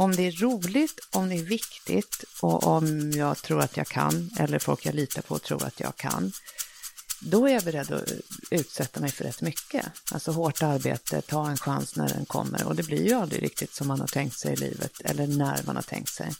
Om det är roligt, om det är viktigt och om jag tror att jag kan eller folk jag litar på tror att jag kan, då är jag beredd att utsätta mig för rätt mycket. Alltså hårt arbete, ta en chans när den kommer och det blir ju aldrig riktigt som man har tänkt sig i livet eller när man har tänkt sig.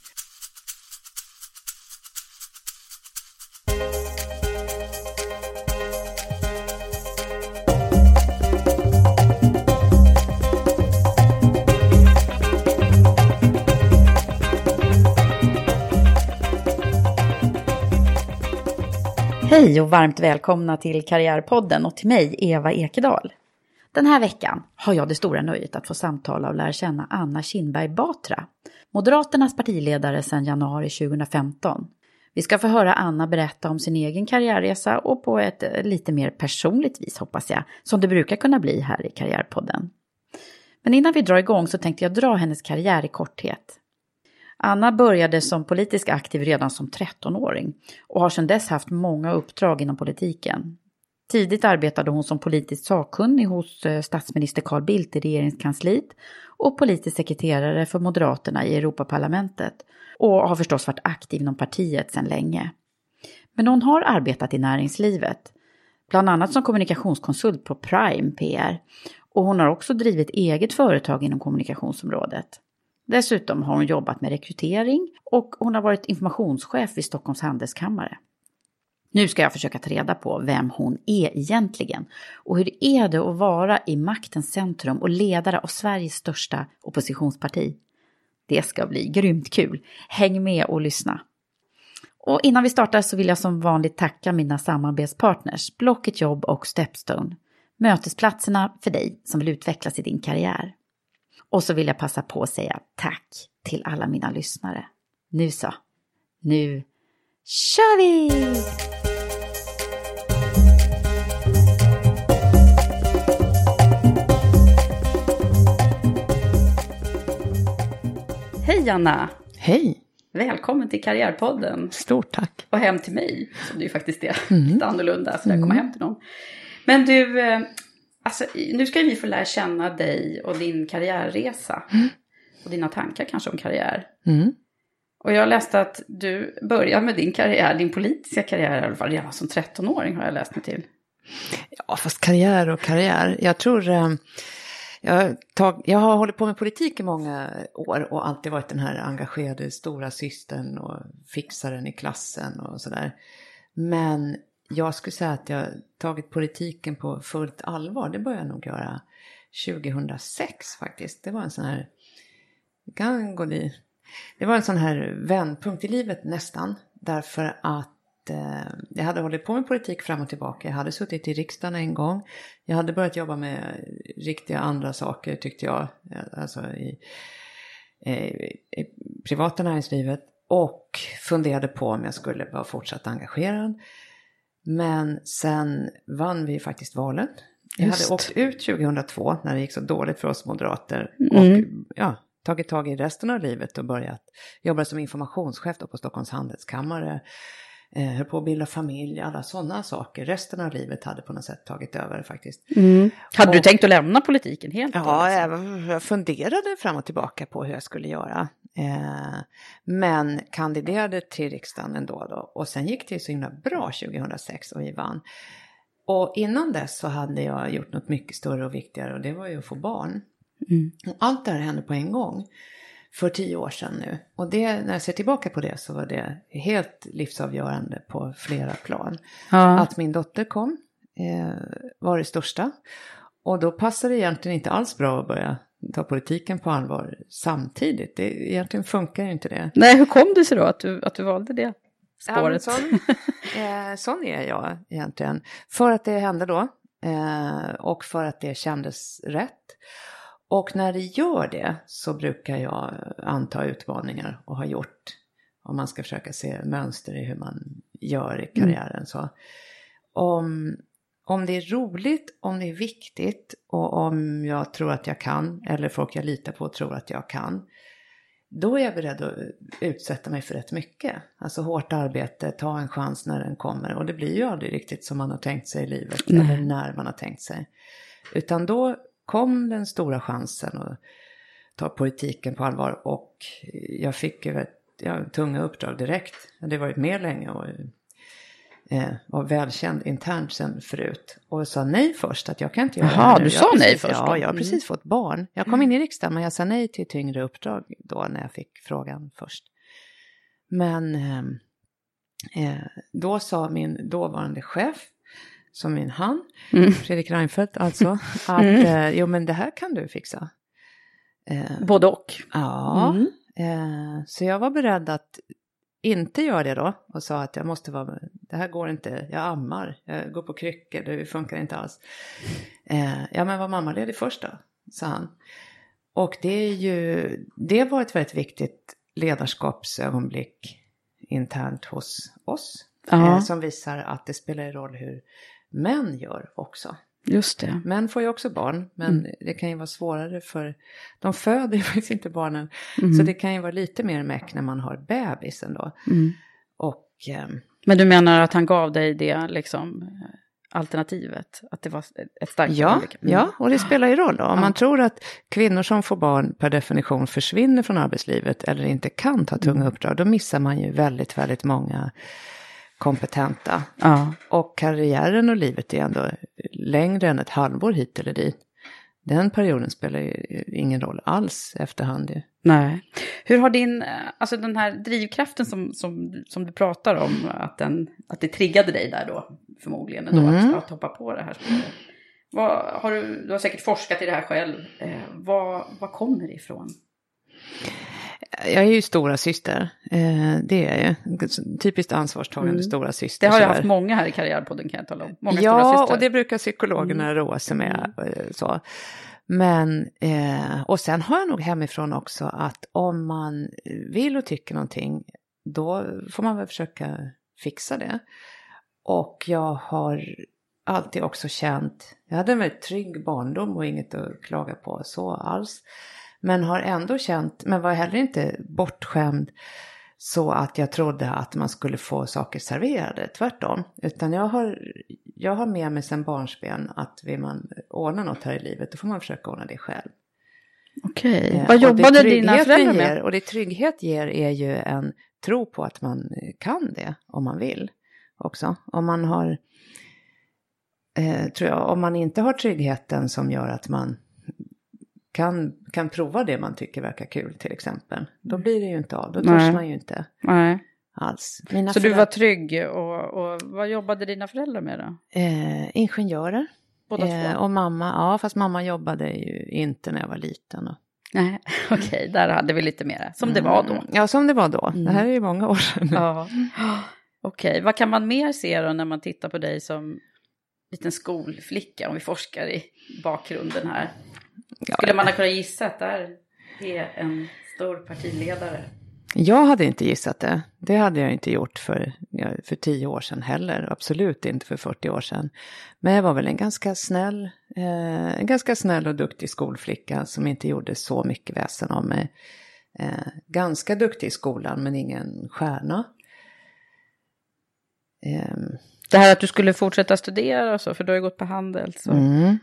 Hej och varmt välkomna till Karriärpodden och till mig, Eva Ekedal. Den här veckan har jag det stora nöjet att få samtala och lära känna Anna Kinberg Batra, Moderaternas partiledare sedan januari 2015. Vi ska få höra Anna berätta om sin egen karriärresa och på ett eh, lite mer personligt vis hoppas jag, som det brukar kunna bli här i Karriärpodden. Men innan vi drar igång så tänkte jag dra hennes karriär i korthet. Anna började som politisk aktiv redan som 13-åring och har sedan dess haft många uppdrag inom politiken. Tidigt arbetade hon som politiskt sakkunnig hos eh, statsminister Carl Bildt i regeringskansliet och politisk sekreterare för Moderaterna i Europaparlamentet och har förstås varit aktiv inom partiet sedan länge. Men hon har arbetat i näringslivet, bland annat som kommunikationskonsult på Prime PR och hon har också drivit eget företag inom kommunikationsområdet. Dessutom har hon jobbat med rekrytering och hon har varit informationschef vid Stockholms handelskammare. Nu ska jag försöka ta reda på vem hon är egentligen och hur det är det att vara i maktens centrum och ledare av Sveriges största oppositionsparti. Det ska bli grymt kul. Häng med och lyssna. Och innan vi startar så vill jag som vanligt tacka mina samarbetspartners Blocket Jobb och Stepstone. Mötesplatserna för dig som vill utvecklas i din karriär. Och så vill jag passa på att säga tack till alla mina lyssnare. Nu så, nu kör vi! Hej Anna! Hej! Välkommen till Karriärpodden. Stort tack! Och hem till mig, som det ju faktiskt är. Lite annorlunda, så där komma hem till någon. Men du, eh, alltså, nu ska vi få lära känna dig och din karriärresa. Och dina tankar kanske om karriär. Mm. Och jag läste att du började med din karriär, din politiska karriär i alla fall, redan som 13-åring har jag läst mig till. Ja, fast karriär och karriär. Jag tror... Eh, jag, tag, jag har hållit på med politik i många år och alltid varit den här engagerade stora systern och fixaren i klassen och sådär. Men jag skulle säga att jag tagit politiken på fullt allvar. Det började jag nog göra 2006 faktiskt. Det var en sån här... Det kan gå dit. Det var en sån här vändpunkt i livet nästan. Därför att eh, jag hade hållit på med politik fram och tillbaka. Jag hade suttit i riksdagen en gång. Jag hade börjat jobba med riktiga andra saker tyckte jag. Eh, alltså i, eh, i privata näringslivet. Och funderade på om jag skulle vara fortsatt engagerad. Men sen vann vi faktiskt valet. Jag Just. hade åkt ut 2002 när det gick så dåligt för oss moderater. Mm. Och ja, tagit tag i resten av livet och börjat jobba som informationschef på Stockholms handelskammare. Eh, höll på att bilda familj, alla sådana saker. Resten av livet hade på något sätt tagit över faktiskt. Hade du Och- tänkt att lämna politiken helt? Ja, liksom? jag funderade fram och tillbaka på hur jag skulle göra. Eh, men kandiderade till riksdagen ändå då. Och sen gick det ju så himla bra 2006 och vi vann. Och innan dess så hade jag gjort något mycket större och viktigare och det var ju att få barn. Och allt det här hände på en gång. För tio år sedan nu. Och det, när jag ser tillbaka på det så var det helt livsavgörande på flera plan. Ja. Att min dotter kom eh, var det största. Och då passade det egentligen inte alls bra att börja ta politiken på allvar samtidigt. Det, egentligen funkar ju inte det. Nej, hur kom det sig då att du, att du valde det Ja, spåret? sån, eh, sån är jag egentligen. För att det hände då. Eh, och för att det kändes rätt. Och när det gör det så brukar jag anta utmaningar och har gjort. Om man ska försöka se mönster i hur man gör i karriären. Så. Om, om det är roligt, om det är viktigt och om jag tror att jag kan, eller folk jag litar på tror att jag kan, då är jag beredd att utsätta mig för rätt mycket. Alltså hårt arbete, ta en chans när den kommer. Och det blir ju aldrig riktigt som man har tänkt sig i livet, eller när man har tänkt sig. Utan då kom den stora chansen att ta politiken på allvar. Och jag fick ett, ja, tunga uppdrag direkt. Jag hade varit med länge och eh, var välkänd internt sen förut. Och sa nej först, att jag kan inte göra Jaha, det nu. du sa nej precis- först då? Ja, jag har Mm. precis fått barn. Jag kom in i riksdagen men jag sa nej till tyngre uppdrag då när jag fick frågan först. Men ehm, eh, då sa min dåvarande chef, som min han, Mm. Fredrik Reinfeldt alltså, att eh, jo men det här kan du fixa. Eh, Både och. Ja, Mm. eh, så jag var beredd att inte göra det då och sa att jag måste vara, det här går inte, jag ammar, jag går på kryckor, det funkar inte alls. Eh, ja men var mammaledig först då, sa han. Och det är ju, det var ett väldigt viktigt ledarskapsögonblick internt hos oss. Ja. Eh, som visar att det spelar roll hur män gör också. Just det. Män får ju också barn, men det kan ju vara svårare för de föder ju faktiskt inte barnen. Så det kan ju vara lite mer meck när man har bebisen då. Mm. Och ehm, Men du menar att han gav dig det liksom, eh, alternativet? Att det var ett starkt ja? Mm. ja, och det spelar ju roll då. Om Ja. man tror att kvinnor som får barn per definition försvinner från arbetslivet eller inte kan ta tunga uppdrag, då missar man ju väldigt, väldigt många kompetenta. Ja. Och karriären och livet är ändå längre än ett halvår hit eller dit. Den perioden spelar ju ingen roll alls efterhand ju. Nej. Hur har din, eh, alltså den här drivkraften som, som, som du pratar om, att, den, att det triggade dig där då, förmodligen ändå, Mm. att, att hoppa på det här spåret. Vad, har du, du har säkert forskat i det här själv. Eh, vad, vad kommer det ifrån? Jag är ju stora syster. Eh, det är jag ju. Typiskt ansvarstagande Mm. stora syster. Det har jag haft många här i Karriärpodden kan jag tala om. Många stora Ja. Mm. och det brukar psykologerna roa sig med. eh, Så. Men, eh, och sen har jag nog hemifrån också att om man vill och tycker någonting, då får man väl försöka fixa det. Och jag har alltid också känt, jag hade en väldigt trygg barndom och inget att klaga på så alls. Men har ändå känt, men var heller inte bortskämd så att jag trodde att man skulle få saker serverade, tvärtom. Utan jag har, jag har med mig sedan barnsben att vill man ordna något här i livet, då får man försöka ordna det själv. Okej. Eh, Vad jobbade dina föräldrar med? Ger, och det trygghet ger är ju en tro på att man kan det om man vill också. Om man har, eh, tror jag, om man inte har tryggheten som gör att man kan, kan prova det man tycker verkar kul till exempel. Då blir det ju inte av, då törs man ju inte Nej. alls. Mina Så du var föräldrar- trygg och, och vad jobbade dina föräldrar med då? eh, ingenjörer. Båda Eh, och mamma, ja fast mamma jobbade ju inte när jag var liten. Och, Nej, okej, där hade vi lite mer. Som det var då. Mm. Ja, som det var då. Mm. Det här är ju många år sedan. Ja. Okej, vad kan man mer se då när man tittar på dig som liten skolflicka, om vi forskar i bakgrunden här? Skulle man ha kunnat gissa att där är en stor partiledare? Jag hade inte gissat det. Det hade jag inte gjort för, för tio år sedan heller. Absolut inte för 40 år sedan. Men jag var väl en ganska snäll, eh, en ganska snäll och duktig skolflicka som inte gjorde så mycket väsen av mig. Eh, ganska duktig i skolan men ingen stjärna. Eh, det här att du skulle fortsätta studera och så, för du har ju gått på handel. Så. Mm.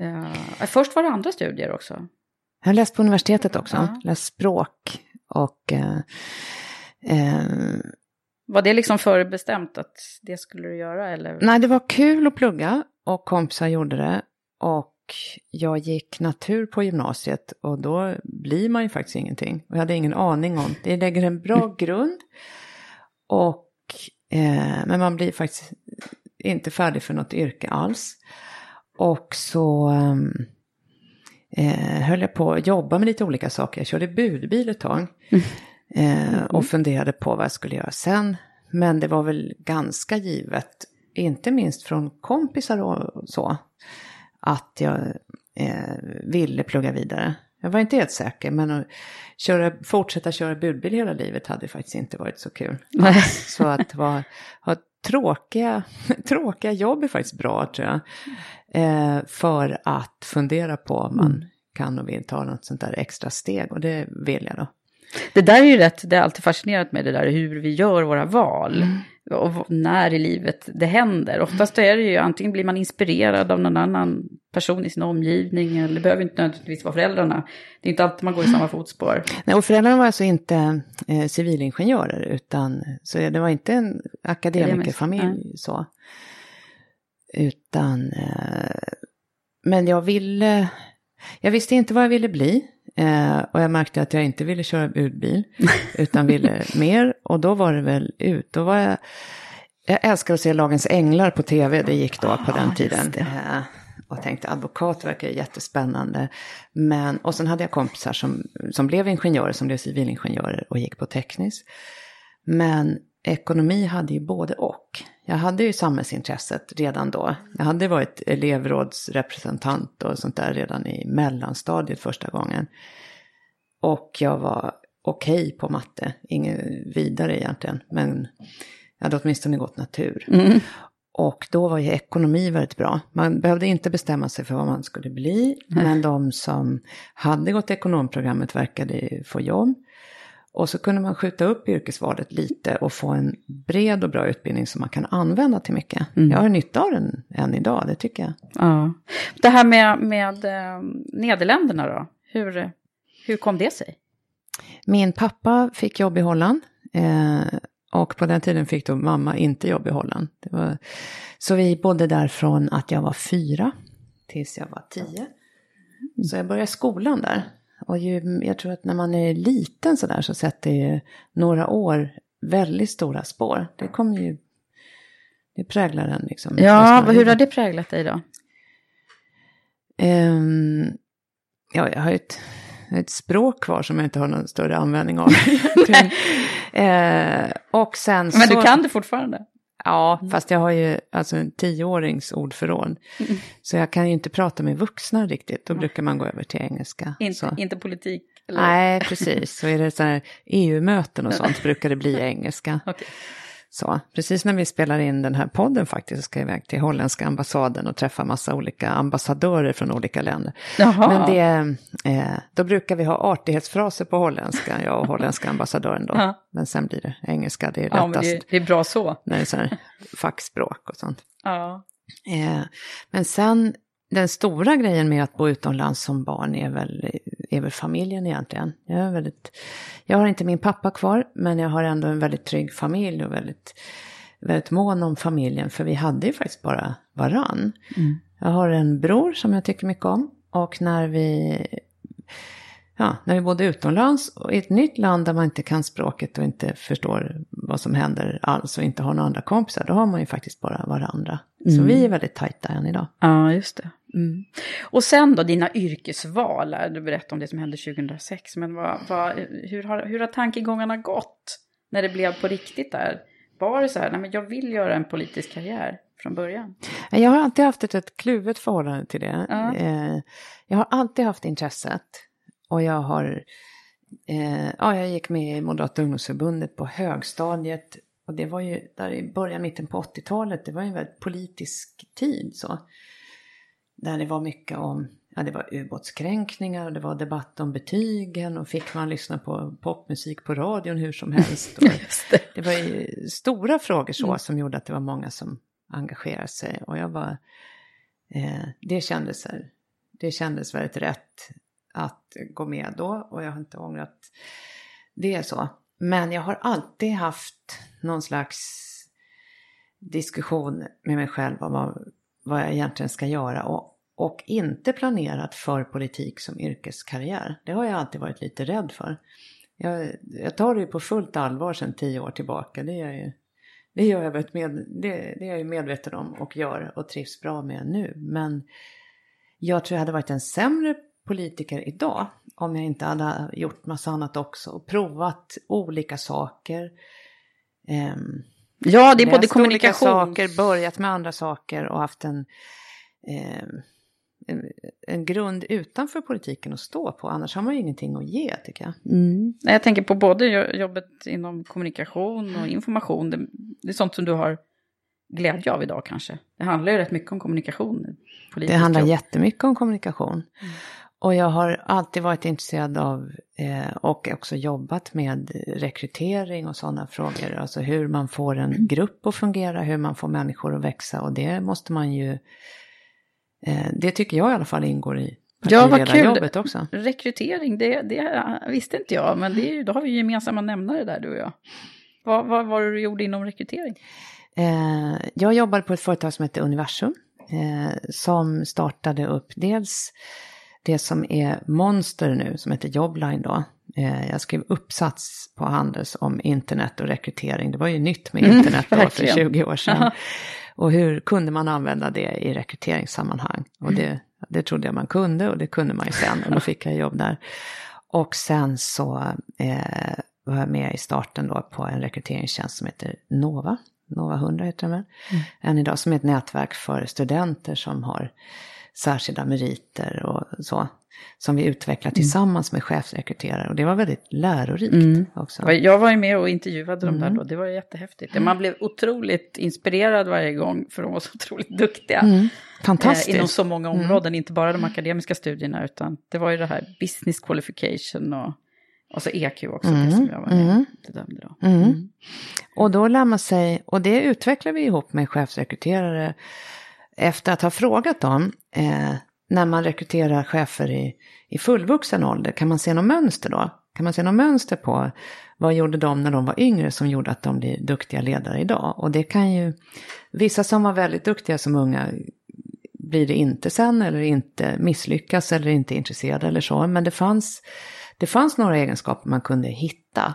Uh, först var det andra studier också. Jag har läst på universitetet också, ja. läst språk och... Uh, uh, var det liksom förbestämt att det skulle du göra eller? Nej, det var kul att plugga och kompisar gjorde det. Och jag gick natur på gymnasiet och då blir man ju faktiskt ingenting. Och jag hade ingen aning om. Det lägger en bra grund. Och, eh, men man blir faktiskt inte färdig för något yrke alls. Och så ehm, eh, höll jag på att jobba med lite olika saker. Jag körde budbil ett tag. Mm. Eh, och funderade på vad jag skulle göra sen. Men det var väl ganska givet, inte minst från kompisar och så, att jag eh, ville plugga vidare. Jag var inte helt säker, men att köra, fortsätta köra budbil hela livet hade faktiskt inte varit så kul. så att ha tråkiga, tråkiga jobb är faktiskt bra tror jag. Eh, för att fundera på om man mm. kan och vill ta något sånt där extra steg och det vill jag då. Det där är ju rätt, det har alltid fascinerat mig det där hur vi gör våra val. Mm. Och när i livet det händer. Oftast är det ju antingen blir man inspirerad av någon annan person i sin omgivning. Eller det behöver inte nödvändigtvis vara föräldrarna. Det är inte alltid man går i samma fotspår. Nej, och föräldrarna var alltså inte eh, civilingenjörer. Utan, så det var inte en akademikerfamilj så. Utan, eh, men jag ville, jag visste inte vad jag ville bli. Eh, och jag märkte att jag inte ville köra budbil, utan ville mer. Och då var det väl ut, då var jag, jag älskar att se Lagens Änglar på tv, det gick då på den tiden. Eh, och tänkte advokat verkar jättespännande. Men, och sen hade jag kompisar som, som blev ingenjörer, som blev civilingenjörer och gick på tekniskt. Men ekonomi hade ju både och. Jag hade ju samhällsintresset redan då. Jag hade varit elevrådsrepresentant och sånt där redan i mellanstadiet första gången. Och jag var okej okay på matte, inget vidare egentligen. Men jag hade åtminstone gått natur. Mm. Och då var ju ekonomi väldigt bra. Man behövde inte bestämma sig för vad man skulle bli. Mm. Men de som hade gått ekonomprogrammet verkade få jobb. Och så kunde man skjuta upp yrkesvalet lite och få en bred och bra utbildning som man kan använda till mycket. Mm. Jag har nytta av den än idag, det tycker jag. Ja. Det här med, med eh, Nederländerna då, hur, hur kom det sig? Min pappa fick jobb i Holland. Eh, och på den tiden fick då mamma inte jobb i Holland. Var, så vi bodde där från att jag var fyra tills jag var tio. Så jag började skolan där. Och ju, jag tror att när man är liten sådär så sätter ju några år väldigt stora spår. Det kommer ju, det präglar en liksom. Ja, hur har det präglat dig då? Um, ja, jag har ett, ett språk kvar som jag inte har någon större användning av. uh, och sen Men så, du kan det fortfarande? Ja, mm. fast jag har ju alltså en tioårings ordförråd. Mm. Så jag kan ju inte prata med vuxna riktigt, då brukar man gå över till engelska. Inte, inte politik? Eller? Nej, precis. Så är det så här EU-möten och sånt brukar det bli engelska. Okay. Så, precis när vi spelar in den här podden faktiskt så ska jag iväg till holländska ambassaden och träffa massa olika ambassadörer från olika länder. Jaha. Men det, eh, då brukar vi ha artighetsfraser på holländska, jag och holländska ambassadören då. Ja. Men sen blir det engelska, det är lättast. Ja, det, det, är bra så. När det är så här fackspråk och sånt. Ja. Eh, men sen den stora grejen med att bo utomlands som barn är väl, är väl familjen egentligen. Jag, är väldigt, jag har inte min pappa kvar, men jag har ändå en väldigt trygg familj och väldigt, väldigt mån om familjen. För vi hade ju faktiskt bara varann. Mm. Jag har en bror som jag tycker mycket om. Och när vi ja, när vi bodde utomlands och i ett nytt land där man inte kan språket och inte förstår vad som händer alls och inte har några andra kompisar, då har man ju faktiskt bara varandra. Mm. Så vi är väldigt tajta än idag. Ja, just det. Mm. Och sen då dina yrkesval, du berättade om det som hände 2006, men vad, vad, hur, har, hur har tankegångarna gått när det blev på riktigt där? Var det så här, nej men jag vill göra en politisk karriär från början? Jag har alltid haft ett, ett kluvet förhållande till det. Ja. Eh, jag har alltid haft intresset och jag har Eh, ja, jag gick med i Moderata ungdomsförbundet på högstadiet. Och det var ju där i början, mitten på 80-talet, det var ju en väldigt politisk tid så. Där det var mycket om, ja det var ubåtskränkningar och det var debatt om betygen och fick man lyssna på popmusik på radion hur som helst. Det. det var ju stora frågor så som gjorde att det var många som engagerade sig. Och jag bara, eh, det kändes här, det kändes väldigt rätt att gå med då och jag har inte ångrat det så. Men jag har alltid haft någon slags diskussion med mig själv om vad, vad jag egentligen ska göra och, och inte planerat för politik som yrkeskarriär. Det har jag alltid varit lite rädd för. Jag, jag tar det ju på fullt allvar sedan tio år tillbaka. Det är ju, det gör jag med, det, det är jag ju medveten om och gör och trivs bra med nu. Men jag tror jag hade varit en sämre politiker idag om jag inte hade gjort massa annat också och provat olika saker. Ehm, Ja, det är både kommunikation... olika saker, börjat med andra saker och haft en, ehm, en, en grund utanför politiken att stå på. Annars har man ju ingenting att ge tycker jag. Mm. Jag tänker på både jo- jobbet inom kommunikation och information. Det, det är sånt som du har glädje av idag kanske. Det handlar ju rätt mycket om kommunikation. Det handlar jobb. jättemycket om kommunikation. Och jag har alltid varit intresserad av eh, och också jobbat med rekrytering och sådana frågor. Alltså hur man får en grupp att fungera, hur man får människor att växa och det måste man ju... Eh, det tycker jag i alla fall ingår i Ja, vad kul. partiledarjobbet också. Rekrytering, det, det visste inte jag. Men det är, då har vi ju gemensamma nämnare där, du och jag. Vad, vad var det du gjorde inom rekrytering? Eh, jag jobbade på ett företag som heter Universum. Eh, som startade upp dels det som är Monster nu, som heter Jobline då. Eh, jag skrev uppsats på Handels om internet och rekrytering. Det var ju nytt med Mm, internet då för verkligen. 20 år sedan. Aha. Och hur kunde man använda det i rekryteringssammanhang? Och Mm. det, det trodde jag man kunde och det kunde man ju sen. Och då fick jag jobb där. Och sen så eh, var jag med i starten då på en rekryteringstjänst som heter Nova. Nova 100 heter den väl. Än idag som är ett nätverk för studenter som har särskilda meriter och så. Som vi utvecklar tillsammans med chefsrekryterare. Och det var väldigt lärorikt också. Jag var ju med och intervjuade dem Mm. där då, det var jättehäftigt. Man blev otroligt inspirerad varje gång, för de var så otroligt duktiga. Mm. Eh, Fantastiskt. inom så många områden, inte bara de akademiska studierna, utan det var ju det här business qualification och, och så EQ också, det som jag var med mm. bedömde då. Mm. Och då lär man sig, och det utvecklar vi ihop med chefsrekryterare efter att ha frågat dem, eh, när man rekryterar chefer i, i fullvuxen ålder, kan man se något mönster då? Kan man se något mönster på vad gjorde de när de var yngre som gjorde att de blir duktiga ledare idag? Och det kan ju, vissa som var väldigt duktiga som unga blir det inte sen eller inte misslyckas eller inte intresserade eller så. Men det fanns, det fanns några egenskaper man kunde hitta.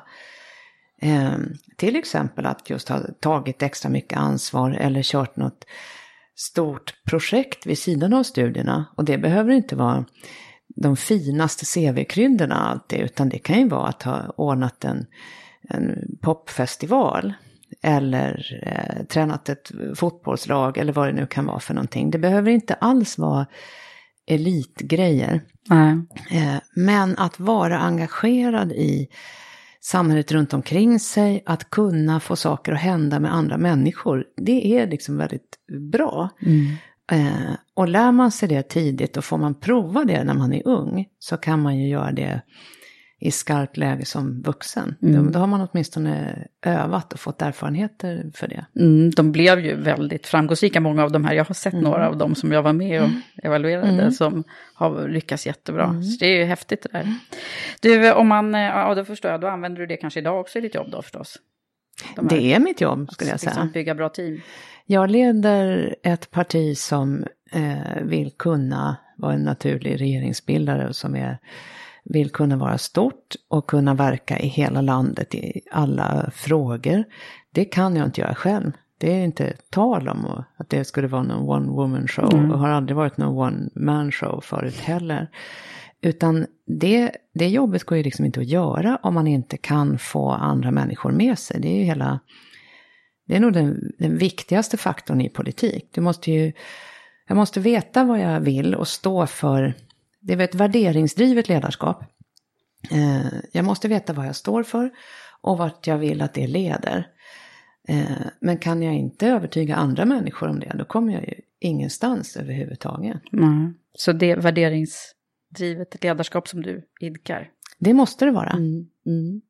Eh, till exempel att just ha tagit extra mycket ansvar eller kört något stort projekt vid sidan av studierna. Och det behöver inte vara de finaste CV-kryddorna alltid, utan det kan ju vara att ha ordnat en, en popfestival. Eller eh, tränat ett fotbollslag eller vad det nu kan vara för någonting. Det behöver inte alls vara elitgrejer. Nej. Eh, Men att vara engagerad i samhället runt omkring sig, att kunna få saker att hända med andra människor, det är liksom väldigt bra. Eh, och lär man sig det tidigt och får man prova det när man är ung, så kan man ju göra det i skarpt läge som vuxen. Då, då har man åtminstone övat och fått erfarenheter för det. Mm, de blev ju väldigt framgångsrika, många av de här. Jag har sett några av dem som jag var med och evaluerade som har lyckats jättebra. Så det är ju häftigt det där. Du, om man, eh, ja då förstår jag, då använder du det kanske idag också i ditt jobb då förstås? De här- Det är mitt jobb skulle jag säga. Liksom bygga bra team. Jag leder ett parti som eh, vill kunna vara en naturlig regeringsbildare och som är, vill kunna vara stort och kunna verka i hela landet i alla frågor. Det kan jag inte göra själv. Det är inte tal om att det skulle vara någon one woman show och har aldrig varit någon one man show förut heller. Utan det, det jobbet går ju liksom inte att göra om man inte kan få andra människor med sig. Det är ju hela det är nog den, den viktigaste faktorn i politik. Du måste ju, jag måste veta vad jag vill och stå för. Det är ett värderingsdrivet ledarskap. Eh, jag måste veta vad jag står för och vart jag vill att det leder. Eh, men kan jag inte övertyga andra människor om det, då kommer jag ju ingenstans överhuvudtaget. Mm. Så det är värderingsdrivet ledarskap som du idkar? Det måste det vara. Mm. Mm.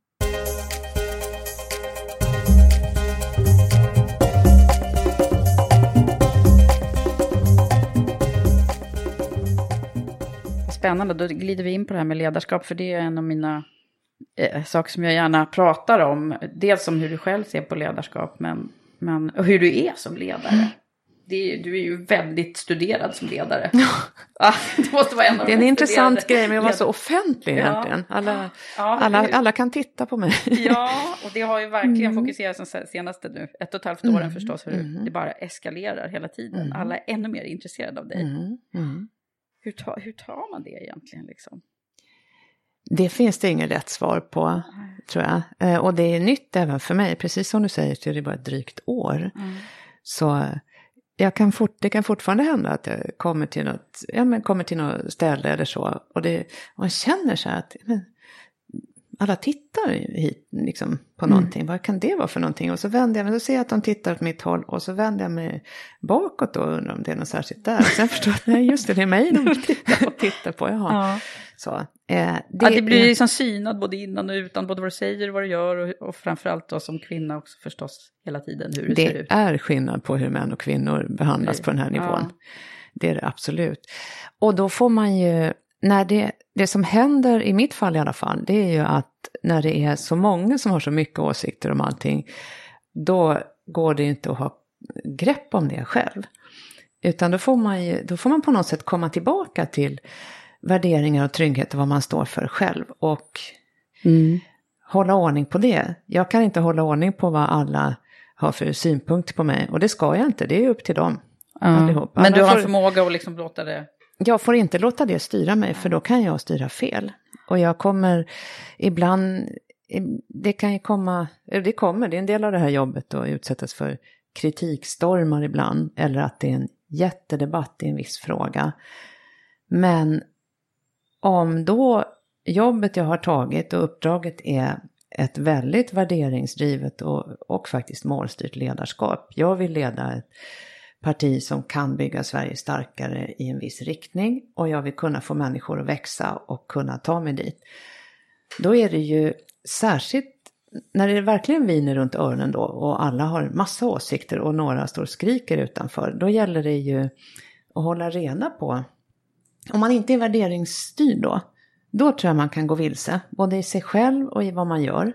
Spännande, då glider vi in på det här med ledarskap, för det är en av mina eh, saker som jag gärna pratar om. Dels om hur du själv ser på ledarskap, men, men och hur du är som ledare. Det är, du är ju väldigt studerad som ledare. Ja. det måste vara en av Det är en intressant studerade grej med att vara så offentlig Ja. egentligen. Alla, Ja, alla, alla kan titta på mig. Ja, och det har ju verkligen Mm. fokuserats de senaste nu, ett och ett halvt åren förstås, hur det bara eskalerar hela tiden. Mm. Alla är ännu mer intresserade av dig. Mm, mm. Hur, ta, hur tar man det egentligen liksom? Det finns det inget rätt svar på, tror jag. Eh, Och det är nytt även för mig, precis som du säger, så är det bara ett drygt år. Så jag kan fort, det kan fortfarande hända att jag kommer till något, ja, men kommer till något ställe eller så. Och det, och man känner så här att men, alla tittar hit liksom, på någonting. Vad kan det vara för någonting? Och så vänder jag mig, så ser jag att de tittar åt mitt håll. Och så vänder jag mig bakåt då och undrar om det är något särskilt där. Och sen förstår jag att nej, just det, det är mig de tittar, och tittar på. Jaha. Ja. Så, eh, Det, ja, det blir liksom synad både innan och utan, både vad du säger och vad du gör och, och framförallt då som kvinna också förstås hela tiden hur det, ser Det ut. är skillnad på hur män och kvinnor behandlas på den här nivån. Ja. Det är det absolut. Och då får man ju, när det, det som händer, i mitt fall i alla fall, det är ju att när det är så många som har så mycket åsikter om allting, då går det inte att ha grepp om det själv. Utan då får man, ju, då får man på något sätt komma tillbaka till värderingar och trygghet och vad man står för själv. Och hålla ordning på det. Jag kan inte hålla ordning på vad alla har för synpunkter på mig. Och det ska jag inte, det är upp till dem. allihop. Men Alla du har får- en förmåga att liksom låta det... jag får inte låta det styra mig för då kan jag styra fel. Och jag kommer ibland, det kan ju komma, eller det kommer, det är en del av det här jobbet att utsättas för kritikstormar ibland. Eller att det är en jättedebatt i en viss fråga. Men om då jobbet jag har tagit och uppdraget är ett väldigt värderingsdrivet och, och faktiskt målstyrt ledarskap. Jag vill leda ett parti som kan bygga Sverige starkare i en viss riktning och jag vill kunna få människor att växa och kunna ta mig dit. Då är det ju särskilt när det verkligen viner runt öronen då och alla har massa åsikter och några står och skriker utanför. Då gäller det ju att hålla reda på. Om man inte är värderingsstyrd då, då tror jag man kan gå vilse. Både i sig själv och i vad man gör.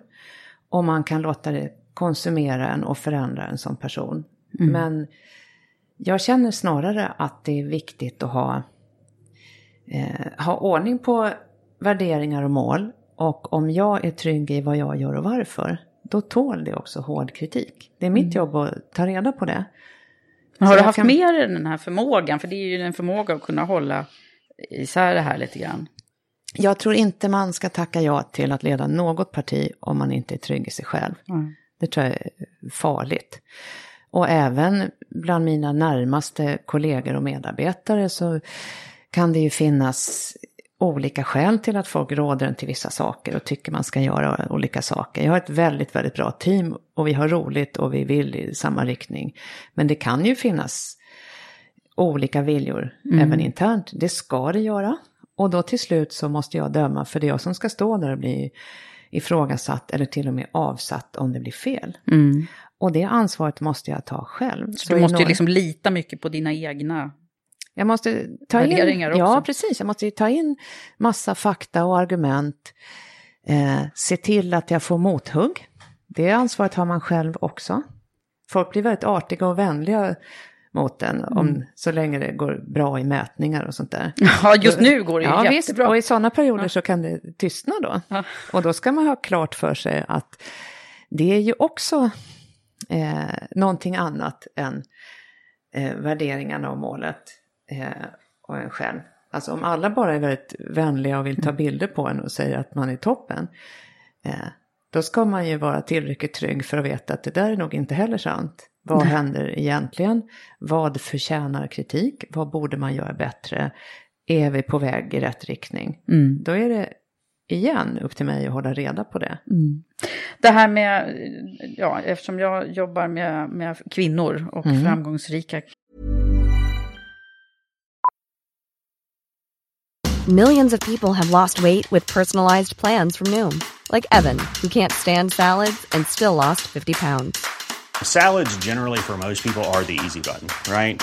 Och man kan låta det konsumera en och förändra en som person. Men jag känner snarare att det är viktigt att ha, eh, ha ordning på värderingar och mål. Och om jag är trygg i vad jag gör och varför, då tål det också hård kritik. Det är mitt jobb att ta reda på det. Men Så har du haft kan- med dig den här förmågan? För det är ju en förmåga att kunna hålla isär det här lite grann. Jag tror inte man ska tacka ja till att leda något parti om man inte är trygg i sig själv. Det tror jag är farligt. Och även bland mina närmaste kollegor och medarbetare så kan det ju finnas olika skäl till att folk råder en till vissa saker och tycker man ska göra olika saker. Jag har ett väldigt, väldigt bra team och vi har roligt och vi vill i samma riktning. Men det kan ju finnas olika viljor även internt. Det ska det göra. Och då till slut så måste jag döma för det är jag som ska stå där och bli ifrågasatt eller till och med avsatt om det blir fel. Och det ansvaret måste jag ta själv. Så i du måste ju några- liksom lita mycket på dina egna. jag måste ta in, Värderingar ja också. precis, jag måste ju ta in massa fakta och argument. Eh, se till att jag får mothugg. Det ansvaret har man själv också. Folk blir väldigt artiga och vänliga mot en, om, Mm. så länge det går bra i mätningar och sånt där. Ja, just nu går det ju Ja jättebra. visst, och i sådana perioder så kan det tystna då. Ja. Och då ska man ha klart för sig att det är ju också eh, någonting annat än eh, värderingarna och målet eh, och en själv. Alltså om alla bara är väldigt vänliga och vill ta bilder på en och säger att man är toppen. Eh, då ska man ju vara tillräckligt trygg för att veta att det där är nog inte heller sant. Vad händer egentligen? Vad förtjänar kritik? Vad borde man göra bättre? Är vi på väg i rätt riktning? Då är det igen upp till mig att hålla reda på det. Mm. Det här med, ja, eftersom jag jobbar med, med kvinnor och mm. framgångsrika Millions of people have lost weight with personalized plans from Noom. Like Evan, who can't stand salads and still lost 50 pounds. Salads generally for most people are the easy button, right?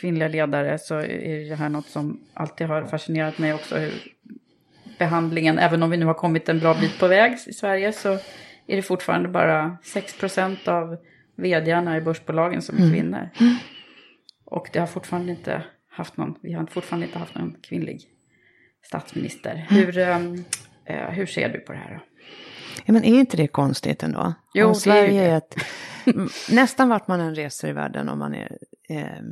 Kvinnliga ledare så är det här något som alltid har fascinerat mig också. Hur behandlingen, även om vi nu har kommit en bra bit på väg i Sverige så är det fortfarande bara 6% av vdarna i börsbolagen som är mm. kvinnor. Mm. Och det har fortfarande inte haft någon, vi har fortfarande inte haft någon kvinnlig statsminister. Mm. Hur, um, uh, hur ser du på det här då? Ja, men är inte det konstigt ändå? Jo, Sverige är ett... nästan vart man än reser i världen om man är eh,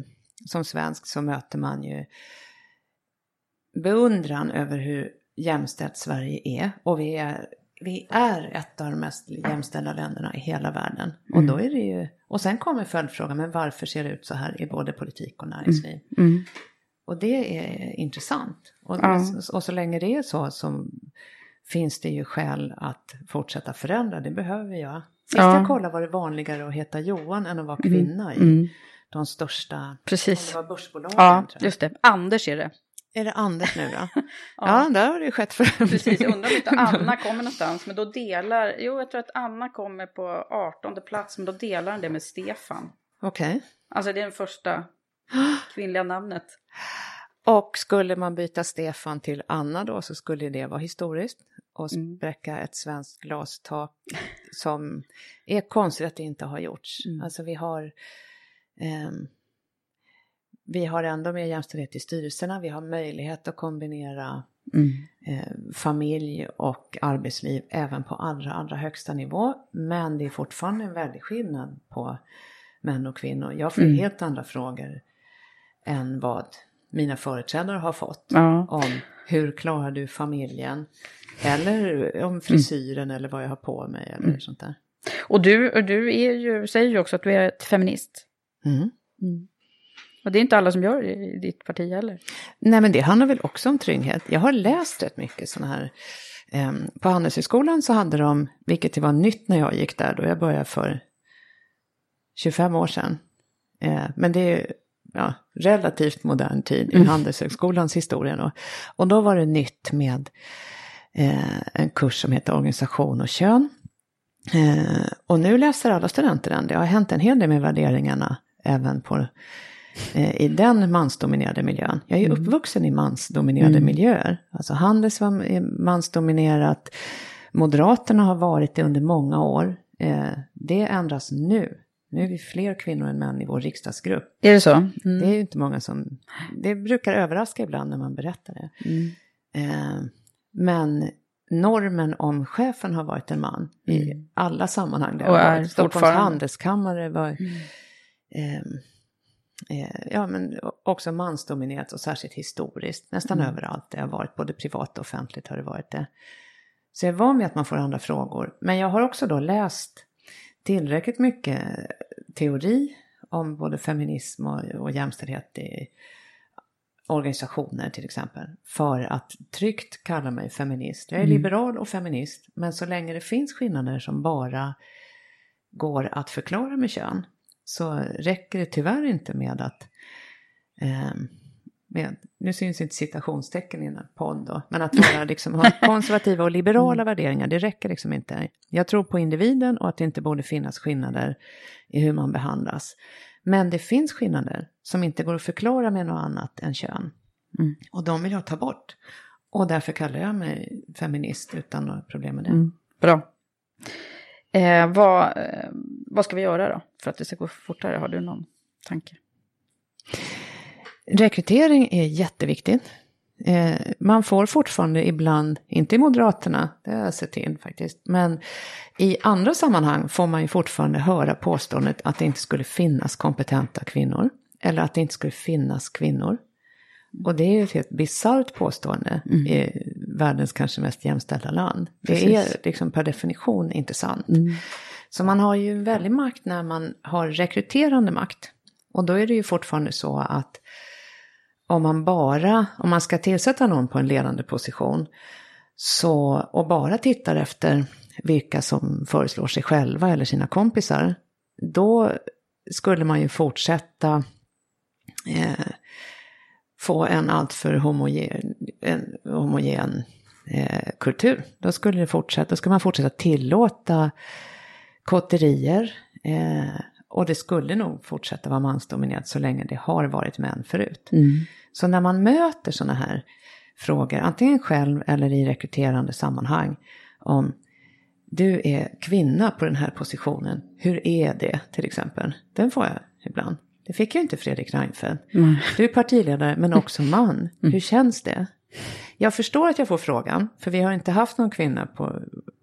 som svensk så möter man ju beundran över hur jämställt Sverige är. Och vi är, vi är ett av de mest jämställda länderna i hela världen. Och Mm. då är det ju, och sen kommer följdfrågan, men varför ser det ut så här i både politik och näringsliv? Mm. Och det är intressant. Och, Ja. och så länge det är så så finns det ju skäl att fortsätta förändra. Det behöver vi. Sist Ja. jag kollade var det vanligare att heta Johan än att vara Mm. kvinna i Mm. De största Precis. det var börsbolagen. Ja, just det. Anders är det. Är det Anders nu då? ja. där har det skett förändring. Precis, jag undrar om inte Anna kommer någonstans. Men då delar, jo jag tror att Anna kommer på 18 plats. Men då delar han det med Stefan. Okej. Alltså det är den första kvinnliga namnet. Och skulle man byta Stefan till Anna då så skulle det vara historiskt och Mm. spräcka ett svenskt glastak som är konstigt att det inte har gjorts. Mm. Alltså vi har vi har ändå mer jämställdhet i styrelserna, vi har möjlighet att kombinera Mm. eh, familj och arbetsliv även på allra, allra högsta nivå. Men det är fortfarande en väldig skillnad på män och kvinnor. Jag får Mm. helt andra frågor än vad mina företrädare har fått. Ja. Om hur klarar du familjen? Eller om frisyren eller vad jag har på mig eller Mm. sånt där. Och du, och du är ju, säger ju också att du är ett feminist. Mm. Mm. Och det är inte alla som gör det i ditt parti heller. Nej, men det handlar väl också om trygghet. Jag har läst rätt mycket sådana här. Eh, på Handelshögskolan så hade de, vilket var nytt när jag gick där, då jag började för 25 år sedan. Eh, men det är ja, relativt modern tid i Mm. Handelshögskolans historia. Då. Och då var det nytt med eh, en kurs som heter organisation och kön. Eh, och nu läser alla studenter den. Det har hänt en hel del med värderingarna även på, eh, i den mansdominerade miljön. Jag är ju uppvuxen i mansdominerade Mm. miljöer. Alltså Handels var är mansdominerat. Moderaterna har varit det under många år. Eh, det ändras nu. Nu är vi fler kvinnor än män i vår riksdagsgrupp. Är det så? Mm. Det är ju inte många som... Det brukar överraska ibland när man berättar det. Mm. Eh, men normen om chefen har varit en man i alla sammanhang. Det har Mm. Och varit. Stockholms handelskammare var... Eh, eh, ja, men också mansdominerat och särskilt historiskt. Nästan Mm. överallt det har varit, både privat och offentligt har det varit det. Så jag är van vid att man får andra frågor. Men jag har också då läst tillräckligt mycket teori om både feminism och, och jämställdhet i organisationer till exempel. För att tryggt kalla mig feminist. Jag är Mm. liberal och feminist. Men så länge det finns skillnader som bara går att förklara med kön. Så räcker det tyvärr inte med att ehm, med, nu syns inte citationstecken i den här podd då, men att vara liksom, ha konservativa och liberala värderingar, det räcker liksom inte. Jag tror på individen och att det inte borde finnas skillnader i hur man behandlas. Men det finns skillnader som inte går att förklara med något annat än kön. Mm. Och de vill jag ta bort. Och därför kallar jag mig feminist utan några problem med det. Mm. Bra. Eh, vad, eh, vad ska vi göra då för att det ska gå fortare? Har du någon tanke? Rekrytering är jätteviktigt. Eh, man får fortfarande ibland, inte i Moderaterna, det har jag sett till faktiskt, men i andra sammanhang får man ju fortfarande höra påståendet att det inte skulle finnas kompetenta kvinnor. Eller att det inte skulle finnas kvinnor. Och det är ju ett helt bisarrt påstående i världens kanske mest jämställda land. Det Precis. är liksom per definition inte sant. Så man har ju väldig makt när man har rekryterande makt. Och då är det ju fortfarande så att om man bara, om man ska tillsätta någon på en ledande position så, och bara tittar efter vilka som föreslår sig själva eller sina kompisar, då skulle man ju fortsätta eh, få en alltför homogen, en homogen eh, kultur. Då skulle, det fortsätta, då skulle man fortsätta tillåta kotterier eh, och det skulle nog fortsätta vara mansdominerat så länge det har varit män förut. Så när man möter sådana här frågor, antingen själv eller i rekryterande sammanhang, om du är kvinna på den här positionen, hur är det till exempel? Den får jag ibland. Det fick jag inte Fredrik Reinfeldt. Du är partiledare men också man. Hur känns det? Jag förstår att jag får frågan, för vi har inte haft någon kvinna på...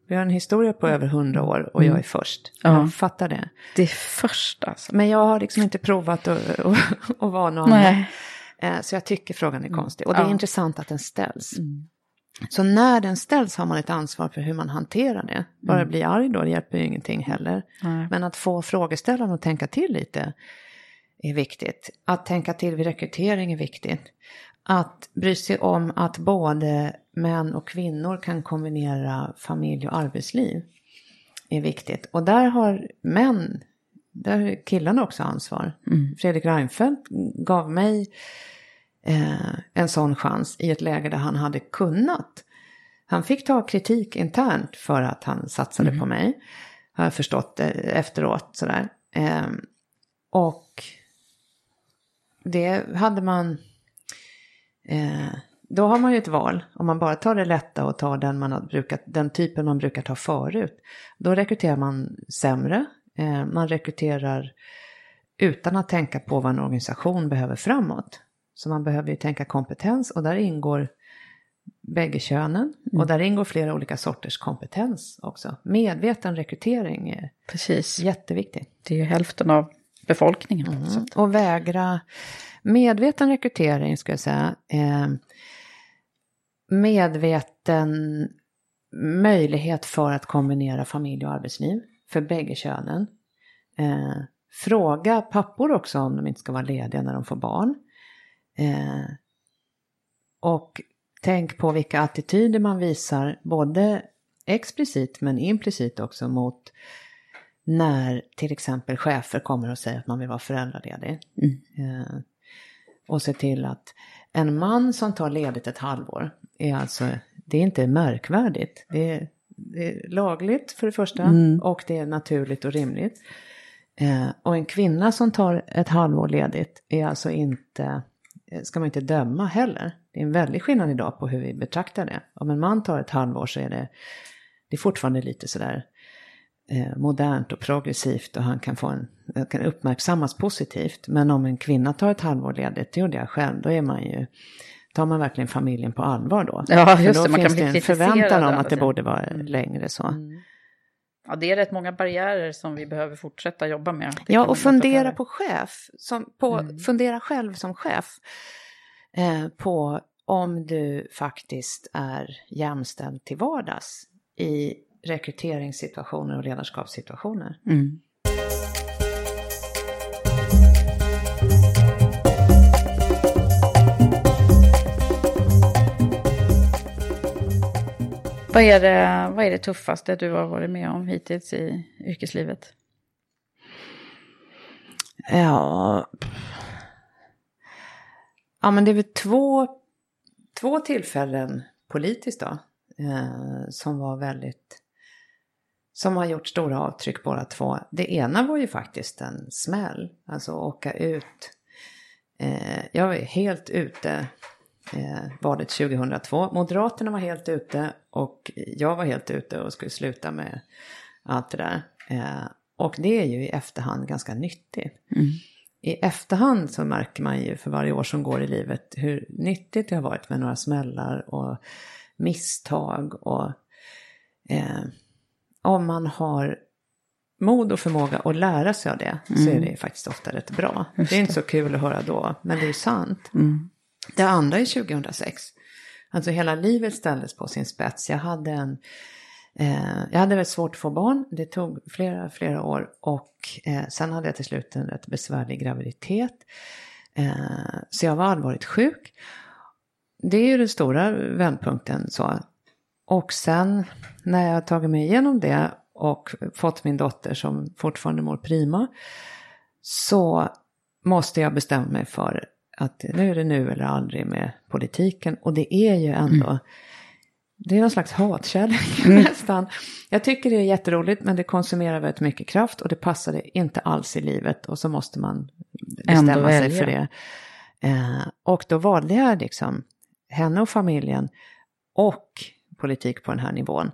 Vi har en historia på över hundra år och jag är först. Ja. Jag fattar det. Det är först alltså. Men jag har liksom inte provat att, vara någon Nej. Eh, Så jag tycker frågan är konstig. Och det är Ja. intressant att den ställs. Så när den ställs har man ett ansvar för hur man hanterar det. Bara bli arg då, det hjälper ju ingenting heller. Nej. Men att få frågeställaren att tänka till lite är viktigt. Att tänka till vid rekrytering är viktigt. Att bry sig om att både män och kvinnor kan kombinera familj och arbetsliv är viktigt. Och där har män, där har killarna också ansvar. Fredrik Reinfeldt gav mig eh, en sån chans i ett läge där han hade kunnat. Han fick ta kritik internt för att han satsade på mig. Har jag förstått det efteråt sådär. Eh, och det hade man... Eh, då har man ju ett val. Om man bara tar det lätta och tar den, man har brukat, den typen man brukar ta förut. Då rekryterar man sämre. Eh, man rekryterar utan att tänka på vad en organisation behöver framåt. Så man behöver ju tänka kompetens och där ingår bägge könen. Och där ingår flera olika sorters kompetens också. Medveten rekrytering är Precis. jätteviktigt. Det är ju hälften av befolkningen. Mm. Och vägra medveten rekrytering ska jag säga. Eh, medveten möjlighet för att kombinera familj och arbetsliv. för bägge könen. Eh, fråga pappor också om de inte ska vara lediga när de får barn. Eh, och tänk på vilka attityder man visar, både explicit men implicit också mot när till exempel chefer kommer och säger att man vill vara föräldraledig. Mm. Eh, och se till att en man som tar ledigt ett halvår är alltså, det är inte märkvärdigt. Det är, det är lagligt för det första mm. och det är naturligt och rimligt. Eh, och en kvinna som tar ett halvår ledigt är alltså inte, ska man inte döma heller. Det är en väldig skillnad idag på hur vi betraktar det. Om en man tar ett halvår så är det, det är fortfarande lite sådär eh, modernt och progressivt och han kan, få en, kan uppmärksammas positivt. Men om en kvinna tar ett halvår ledigt, det gjorde jag själv, då är man ju tar man verkligen familjen på allvar då? Ja, just För det. då Man finns kan det en förväntan om att det borde vara Mm. längre så. Mm. Ja, det är rätt många barriärer som vi behöver fortsätta jobba med. Det Ja, och fundera på chef, som, på, Mm. fundera själv som chef eh, på om du faktiskt är jämställd till vardags i rekryteringssituationer och ledarskapssituationer. Mm. Vad är, det, vad är det tuffaste du har varit med om hittills i yrkeslivet? Ja, ja men det är väl två, två tillfällen politiskt då. Eh, som var väldigt, som har gjort stora avtryck båda två. Det ena var ju faktiskt en smäll, alltså åka ut. Eh, jag var helt ute eh, valet 2002. Moderaterna var helt ute och jag var helt ute och skulle sluta med allt det där. Eh, och det är ju i efterhand ganska nyttigt. I efterhand så märker man ju för varje år som går i livet hur nyttigt det har varit med några smällar och misstag och eh, om man har mod och förmåga att lära sig av det så är Mm. det faktiskt ofta rätt bra. Just det är inte så kul att höra då, men det är sant. Mm. Det andra är 2006. Alltså hela livet ställdes på sin spets. Jag hade en Eh, jag hade väldigt svårt att få barn. Det tog flera, flera år. Och eh, sen hade jag till slut en rätt besvärlig graviditet. Eh, så jag var allvarligt sjuk. Det är ju den stora vändpunkten. Så. Och sen när jag tagit mig igenom det och fått min dotter som fortfarande mår prima. Så måste jag bestämma mig för att nu är det nu eller aldrig med politiken. Och det är ju ändå det är någon slags hatkärlek nästan. Jag tycker det är jätteroligt men det konsumerar väldigt mycket kraft och det passade inte alls i livet och så måste man bestämma Ändå sig välja. för det. Eh, och då valde jag liksom henne och familjen och politik på den här nivån.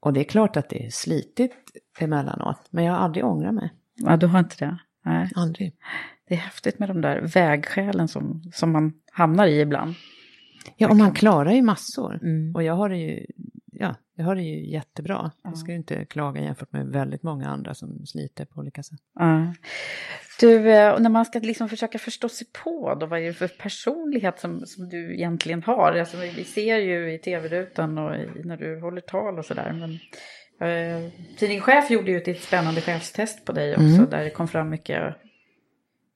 Och det är klart att det är slitigt emellanåt men jag har aldrig ångrat mig. Ja, du har inte det? Nej. Aldrig. Det är häftigt med de där vägskälen som, som man hamnar i ibland. Ja, och man klarar ju massor. Mm. Och jag har det ju, ja, jag har det ju jättebra. Jag ska ju inte klaga jämfört med väldigt många andra som sliter på olika sätt. Ja. Du, eh, och när man ska liksom försöka förstå sig på, då, vad är det för personlighet som, som du egentligen har? Alltså, vi ser ju i tv-rutan och i, när du håller tal och sådär. Men, eh, Tidning Chef gjorde ju ett spännande chefstest på dig också, Mm. där det kom fram mycket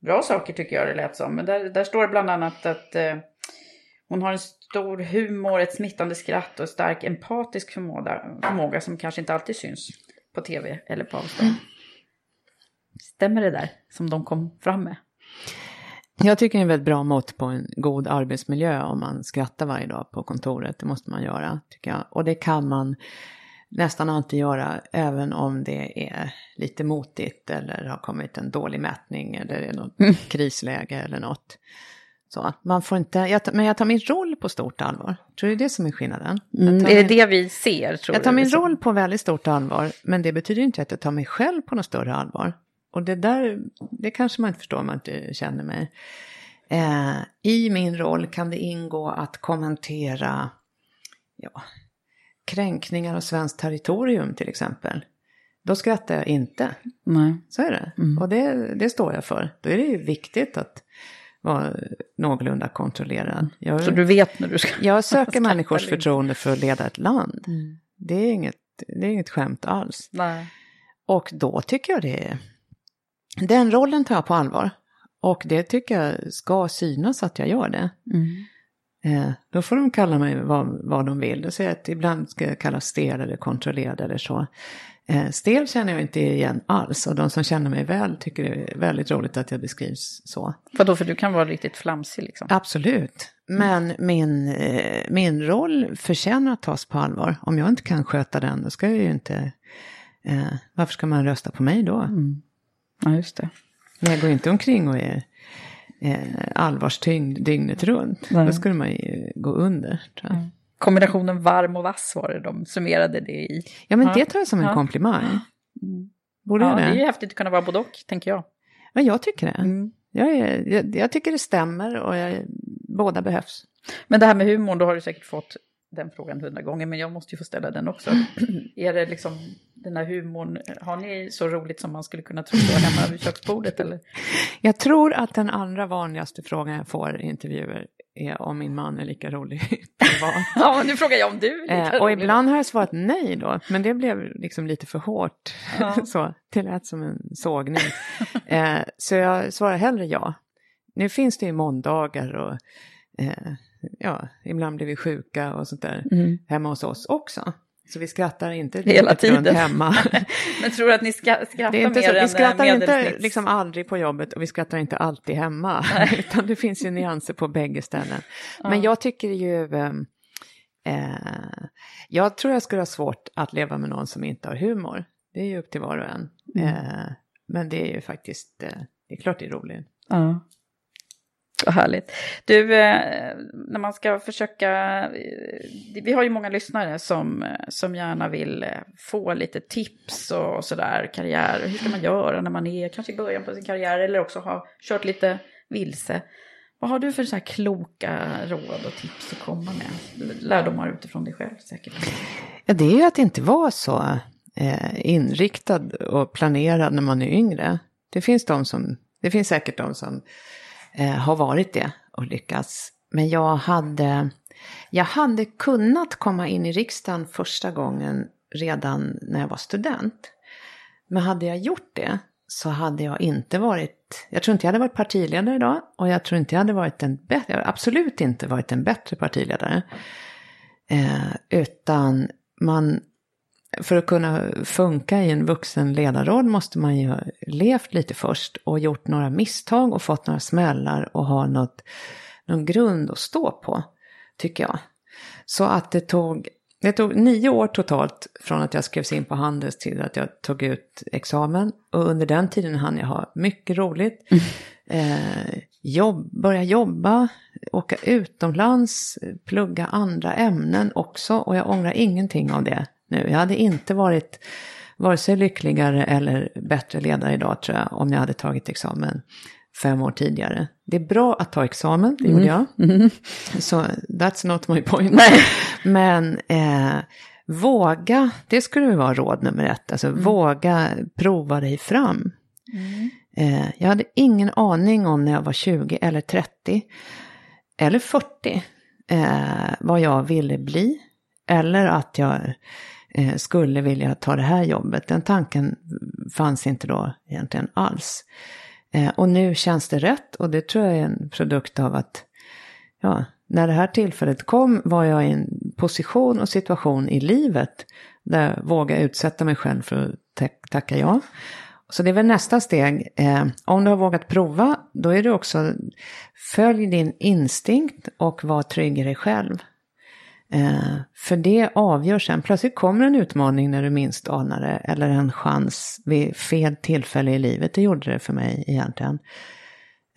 bra saker tycker jag det lät som. Men där, där står det bland annat att eh, hon har en stor humor, ett smittande skratt och stark empatisk förmåga, förmåga som kanske inte alltid syns på tv eller på avstånd. Stämmer det där som de kom fram med? Jag tycker det är en väldigt bra mått på en god arbetsmiljö om man skrattar varje dag på kontoret. Det måste man göra, tycker jag. Och det kan man nästan alltid göra, även om det är lite motigt eller har kommit en dålig mätning eller är något krisläge eller något. Så, man får inte, jag men jag tar min roll på stort allvar. Tror du det är det som är skillnaden? Mm, är det min- det vi ser? Tror jag tar min liksom? roll på väldigt stort allvar, men det betyder inte att jag tar mig själv på något större allvar. Och det där, det kanske man inte förstår om man inte känner mig. Eh, I min roll kan det ingå att kommentera ja, kränkningar av svenskt territorium till exempel. Då skrattar jag inte. Nej. Så är det. Mm. Och det, det står jag för. Då är det ju viktigt att vara någorlunda kontrollerad. Jag, Så du vet när du ska... jag söker människors inte. förtroende för att leda ett land. Mm. Det är inget, det är inget skämt alls. Nej. och då tycker jag det är... Den rollen tar jag på allvar. Och det tycker jag ska synas att jag gör det. Mm. Eh, då får de kalla mig vad, vad de vill. Då säger jag att ibland ska jag kallas stel eller kontrollerad eller så. Eh, stel känner jag inte igen alls och de som känner mig väl tycker det är väldigt roligt att jag beskrivs så. Vadå, för du kan vara riktigt flamsig liksom? Absolut. Men min, eh, min roll förtjänar att tas på allvar. Om jag inte kan sköta den, då ska jag ju inte... Eh, varför ska man rösta på mig då? Mm. Ja, just det. Men jag går inte omkring och är eh, allvarstyngd dygnet runt. Nej. Då skulle man ju gå under. Tror jag. Kombinationen varm och vass var det de summerade det i. Ja, men det tar jag som en Ja. komplimang. Mm. Borde ja, jag det det? är ju häftigt att kunna vara både och, tänker jag. Ja, jag tycker det. Mm. Jag, är, jag, jag tycker det stämmer och jag, båda behövs. Men det här med humorn, då har du säkert fått den frågan hundra gånger, men jag måste ju få ställa den också. är det liksom den här humorn, har ni så roligt som man skulle kunna tro då hemma vid köksbordet eller? Jag tror att den allra vanligaste frågan jag får i intervjuer är om min man är lika rolig. Ja, nu frågar jag om du är lika Eh, och rolig. ibland har jag svarat nej då, men det blev liksom lite för hårt. Ja. så, det lät som en sågning. eh, så jag svarar hellre ja. Nu finns det ju måndagar och eh, ja, ibland blir vi sjuka och sånt där Mm. hemma hos oss också. Så vi skrattar inte Hela tiden. hemma. Men tror att ni ska, skrattar Det är inte mer så, vi än skrattar eh, inte liksom aldrig på jobbet och vi skrattar inte alltid hemma. Utan det finns ju nyanser på bägge ställen. Men Ja. jag tycker ju... ehm, Eh, jag tror jag skulle ha svårt att leva med någon som inte har humor. Det är ju upp till var och en. Mm. Eh, men det är ju faktiskt... Eh, det är klart det är roligt. Ja. Vad härligt. Du, eh, när man ska försöka... Eh, vi har ju många lyssnare som, eh, som gärna vill få lite tips och sådär, karriär. Hur ska man göra när man är kanske i början på sin karriär eller också har kört lite vilse. Vad har du för så här kloka råd och tips att komma med? Lärdomar utifrån dig själv säkert. Ja, det är ju att inte vara så inriktad och planerad när man är yngre. Det finns, de som, det finns säkert de som eh, har varit det och lyckats. Men jag hade, jag hade kunnat komma in i riksdagen första gången redan när jag var student. Men hade jag gjort det så hade jag inte varit, jag tror inte jag hade varit partiledare idag och jag tror inte jag hade varit en bättre, jag hade absolut inte varit en bättre partiledare. Eh, utan man, för att kunna funka i en vuxen ledarroll måste man ju ha levt lite först och gjort några misstag och fått några smällar och ha något, någon grund att stå på, tycker jag. Så att det tog, det tog nio år totalt från att jag skrevs in på Handels till att jag tog ut examen. Och under den tiden hann jag ha mycket roligt. Eh, jobb, börja jobba, åka utomlands, plugga andra ämnen också. Och jag ångrar ingenting av det nu. Jag hade inte varit vare sig lyckligare eller bättre ledare idag tror jag om jag hade tagit examen fem år tidigare. Det är bra att ta examen, det gjorde jag. Så that's not my point. Men eh, våga, det skulle vara råd nummer ett. Alltså våga prova dig fram. Eh, jag hade ingen aning om när jag var 20 eller 30 eller 40 eh, vad jag ville bli. Eller att jag Eh, skulle vilja ta det här jobbet. Den tanken fanns inte då egentligen alls. Eh, och nu känns det rätt och det tror jag är en produkt av att ja, när det här tillfället kom var jag i en position och situation i livet där jag vågade utsätta mig själv för att tacka ja. Så det är väl nästa steg. Eh, om du har vågat prova, då är det också följ din instinkt och var trygg i dig själv. Eh, för det avgör sen, plötsligt kommer en utmaning när du minst anar det, eller en chans vid fel tillfälle i livet. Det gjorde det för mig egentligen.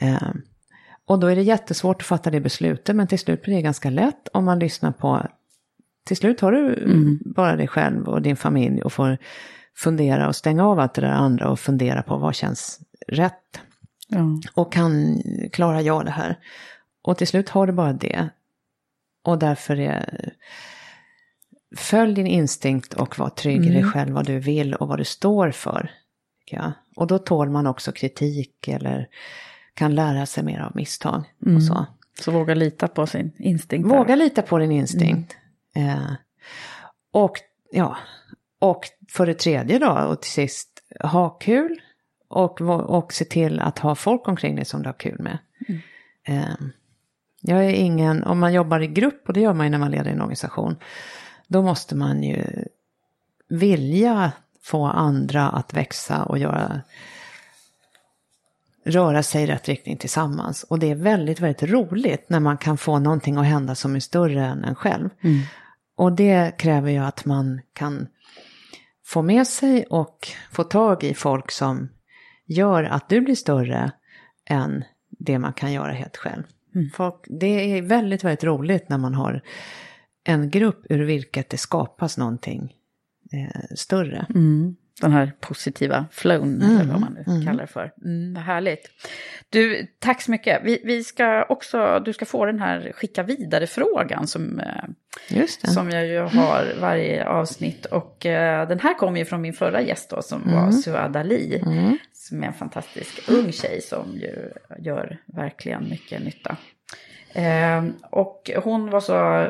Eh, och då är det jättesvårt att fatta det beslutet, men till slut blir det ganska lätt om man lyssnar på... Till slut har du bara dig själv och din familj och får fundera och stänga av allt det där andra och fundera på vad känns rätt. Ja. Och kan klara jag det här? Och till slut har du bara det. Och därför är... Följ din instinkt och var trygg i dig Mm. själv vad du vill och vad du står för. jag. Och då tål man också kritik eller kan lära sig mer av misstag. Mm. Och så. Så våga lita på sin instinkt. Våga lita på din instinkt. Eh, och, ja, och för det tredje då, och till sist, ha kul och, och se till att ha folk omkring dig som du har kul med. Mm. Eh, jag är ingen, om man jobbar i grupp, och det gör man ju när man leder en organisation, då måste man ju vilja få andra att växa och göra, röra sig i rätt riktning tillsammans. Och det är väldigt, väldigt roligt när man kan få någonting att hända som är större än en själv. Mm. Och det kräver ju att man kan få med sig och få tag i folk som gör att du blir större än det man kan göra helt själv. Mm. Folk, det är väldigt, väldigt roligt när man har en grupp ur vilket det skapas någonting eh, större. Mm. Den här positiva flown, mm. eller vad man nu mm. kallar det för. Mm, vad härligt. Du, tack så mycket. Vi, vi, ska också, du ska få den här skicka vidare-frågan som, eh, som jag ju har varje avsnitt. Och eh, den här kommer ju från min förra gäst då, som var mm. Suad Ali. Som är en fantastisk ung tjej som ju gör verkligen mycket nytta. Eh, och hon var så,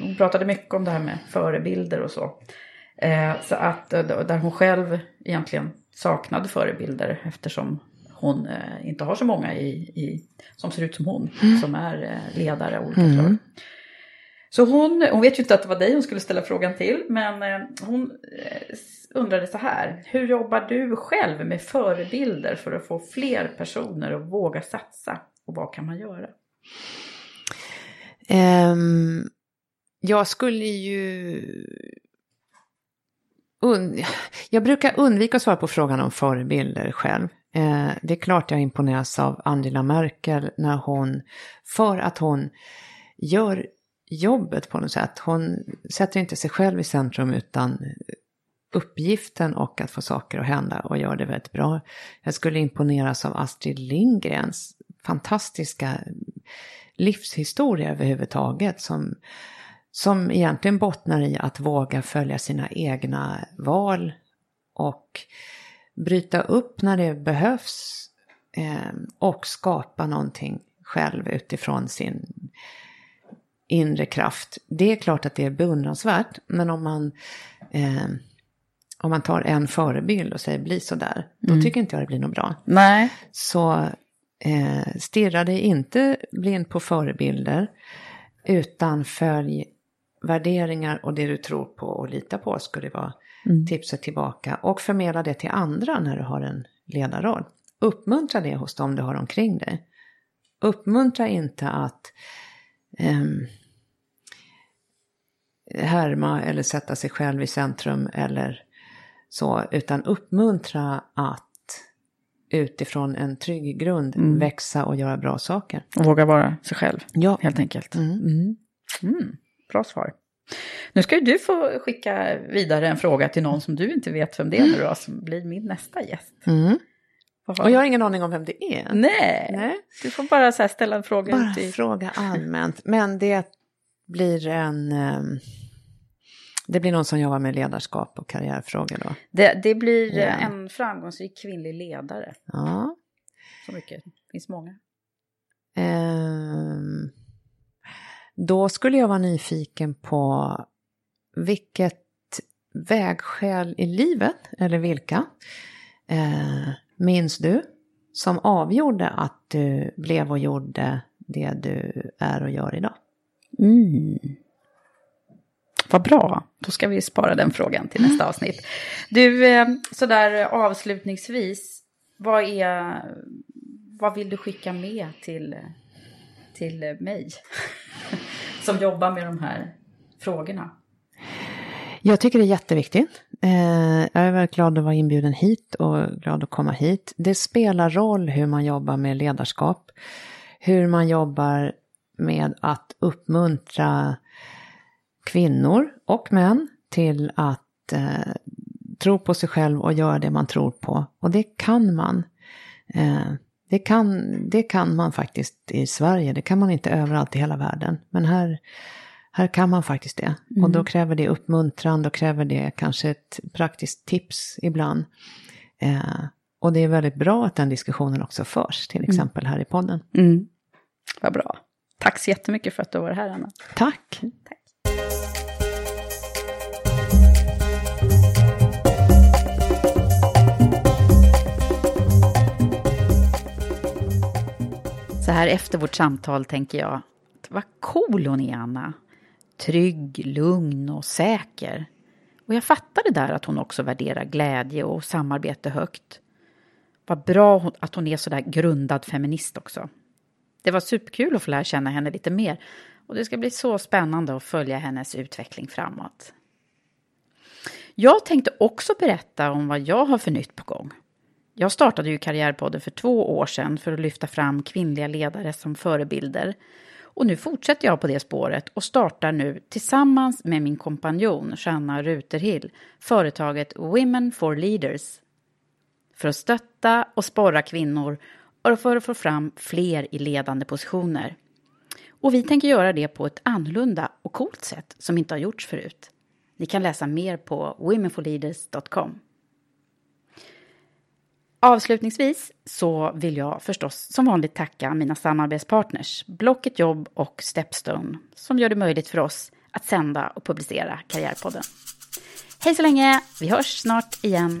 hon pratade mycket om det här med förebilder och så. Eh, så att eh, där hon själv egentligen saknade förebilder eftersom hon eh, inte har så många i, i, som ser ut som hon, mm. som är eh, ledare av olika mm. slag. Så hon, hon vet ju inte att det var dig hon skulle ställa frågan till, men eh, hon eh, undrade så här. Hur jobbar du själv med förebilder för att få fler personer att våga satsa? Och vad kan man göra? Um, jag skulle ju Und jag brukar undvika att svara på frågan om förebilder själv. Uh, det är klart jag imponeras av Angela Merkel när hon, för att hon gör jobbet på något sätt. Hon sätter inte sig själv i centrum utan uppgiften och att få saker att hända och gör det väldigt bra. Jag skulle imponeras av Astrid Lindgrens fantastiska livshistoria överhuvudtaget som som egentligen bottnar i att våga följa sina egna val och bryta upp när det behövs eh, och skapa någonting själv utifrån sin inre kraft. Det är klart att det är beundransvärt, men om man, eh, om man tar en förebild och säger bli sådär, mm. då tycker inte jag det blir något bra. Nej. Så eh, stirra dig inte blind på förebilder, utan följ värderingar och det du tror på och litar på skulle vara mm. tipset tillbaka. Och förmedla det till andra när du har en ledarroll. Uppmuntra det hos dem du har omkring dig. Uppmuntra inte att um, härma eller sätta sig själv i centrum eller så, utan uppmuntra att utifrån en trygg grund mm. växa och göra bra saker. Och våga vara sig själv, ja. helt enkelt. Mm. Mm. mm. Bra svar. Nu ska ju du få skicka vidare en fråga till någon som du inte vet vem det är nu då, som blir min nästa gäst. Och jag har ingen aning om vem det är. Nej, Nej. du får bara så ställa en fråga. Bara till... fråga allmänt. Men det blir en... Um, det blir någon som jobbar med ledarskap och karriärfrågor då? Det, det blir ja. en framgångsrik kvinnlig ledare. Ja. Så mycket, det finns många. Um, då skulle jag vara nyfiken på vilket vägskäl i livet, eller vilka, eh, minns du som avgjorde att du blev och gjorde det du är och gör idag? Mm. Vad bra, då ska vi spara den frågan till nästa avsnitt. Du, eh, sådär avslutningsvis, vad, är, vad vill du skicka med till, till mig? som jobbar med de här frågorna? Jag tycker det är jätteviktigt. Eh, jag är väldigt glad att vara inbjuden hit och glad att komma hit. Det spelar roll hur man jobbar med ledarskap, hur man jobbar med att uppmuntra kvinnor och män till att eh, tro på sig själv och göra det man tror på. Och det kan man. Eh, det kan, det kan man faktiskt i Sverige, det kan man inte överallt i hela världen. Men här, här kan man faktiskt det. Mm. Och då mm. kräver det uppmuntran, då kräver det kanske ett praktiskt tips ibland. Eh, och det är väldigt bra att den diskussionen också förs, till mm. exempel mm. här i podden. Mm. Vad bra. Tack så jättemycket för att du var här, Anna. Tack. Tack. Så här efter vårt samtal tänker jag, vad cool hon är, Anna. Trygg, lugn och säker. Och jag fattar det där att hon också värderar glädje och samarbete högt. Vad bra att hon är sådär grundad feminist också. Det var superkul att få lära känna henne lite mer och det ska bli så spännande att följa hennes utveckling framåt. Jag tänkte också berätta om vad jag har för nytt på gång. Jag startade ju Karriärpodden för två år sedan för att lyfta fram kvinnliga ledare som förebilder. Och nu fortsätter jag på det spåret och startar nu tillsammans med min kompanjon Shanna Ruterhill företaget Women for Leaders. För att stötta och sporra kvinnor och för att få fram fler i ledande positioner. Och vi tänker göra det på ett annorlunda och coolt sätt som inte har gjorts förut. Ni kan läsa mer på womenforleaders.com. Avslutningsvis så vill jag förstås som vanligt tacka mina samarbetspartners Blocket Jobb och Stepstone som gör det möjligt för oss att sända och publicera Karriärpodden. Hej så länge, vi hörs snart igen.